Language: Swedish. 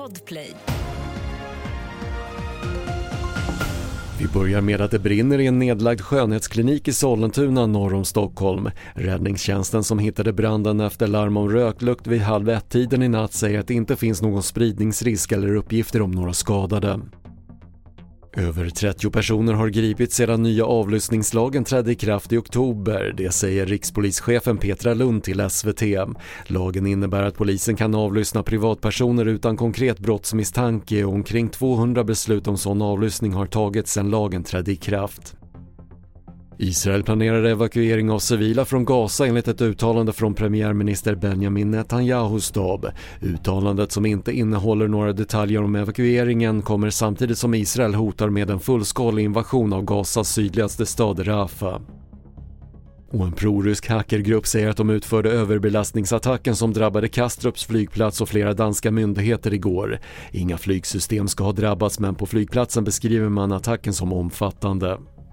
Podplay. Vi börjar med att det brinner i en nedlagd skönhetsklinik i Sollentuna norr om Stockholm. Räddningstjänsten som hittade branden efter larm om röklukt vid halv ett-tiden i natt säger att det inte finns någon spridningsrisk eller uppgifter om några skadade. Över 30 personer har gripits sedan nya avlyssningslagen trädde i kraft i oktober. Det säger rikspolischefen Petra Lund till SVT. Lagen innebär att polisen kan avlyssna privatpersoner utan konkret brottsmisstanke och omkring 200 beslut om sån avlyssning har tagits sedan lagen trädde i kraft. Israel planerar evakuering av civila från Gaza enligt ett uttalande från premiärminister Benjamin Netanyahus stab. Uttalandet som inte innehåller några detaljer om evakueringen kommer samtidigt som Israel hotar med en fullskalig invasion av Gazas sydligaste stad Rafah. Och en prorysk hackergrupp säger att de utförde överbelastningsattacken som drabbade Kastrups flygplats och flera danska myndigheter igår. Inga flygsystem ska ha drabbats men på flygplatsen beskriver man attacken som omfattande.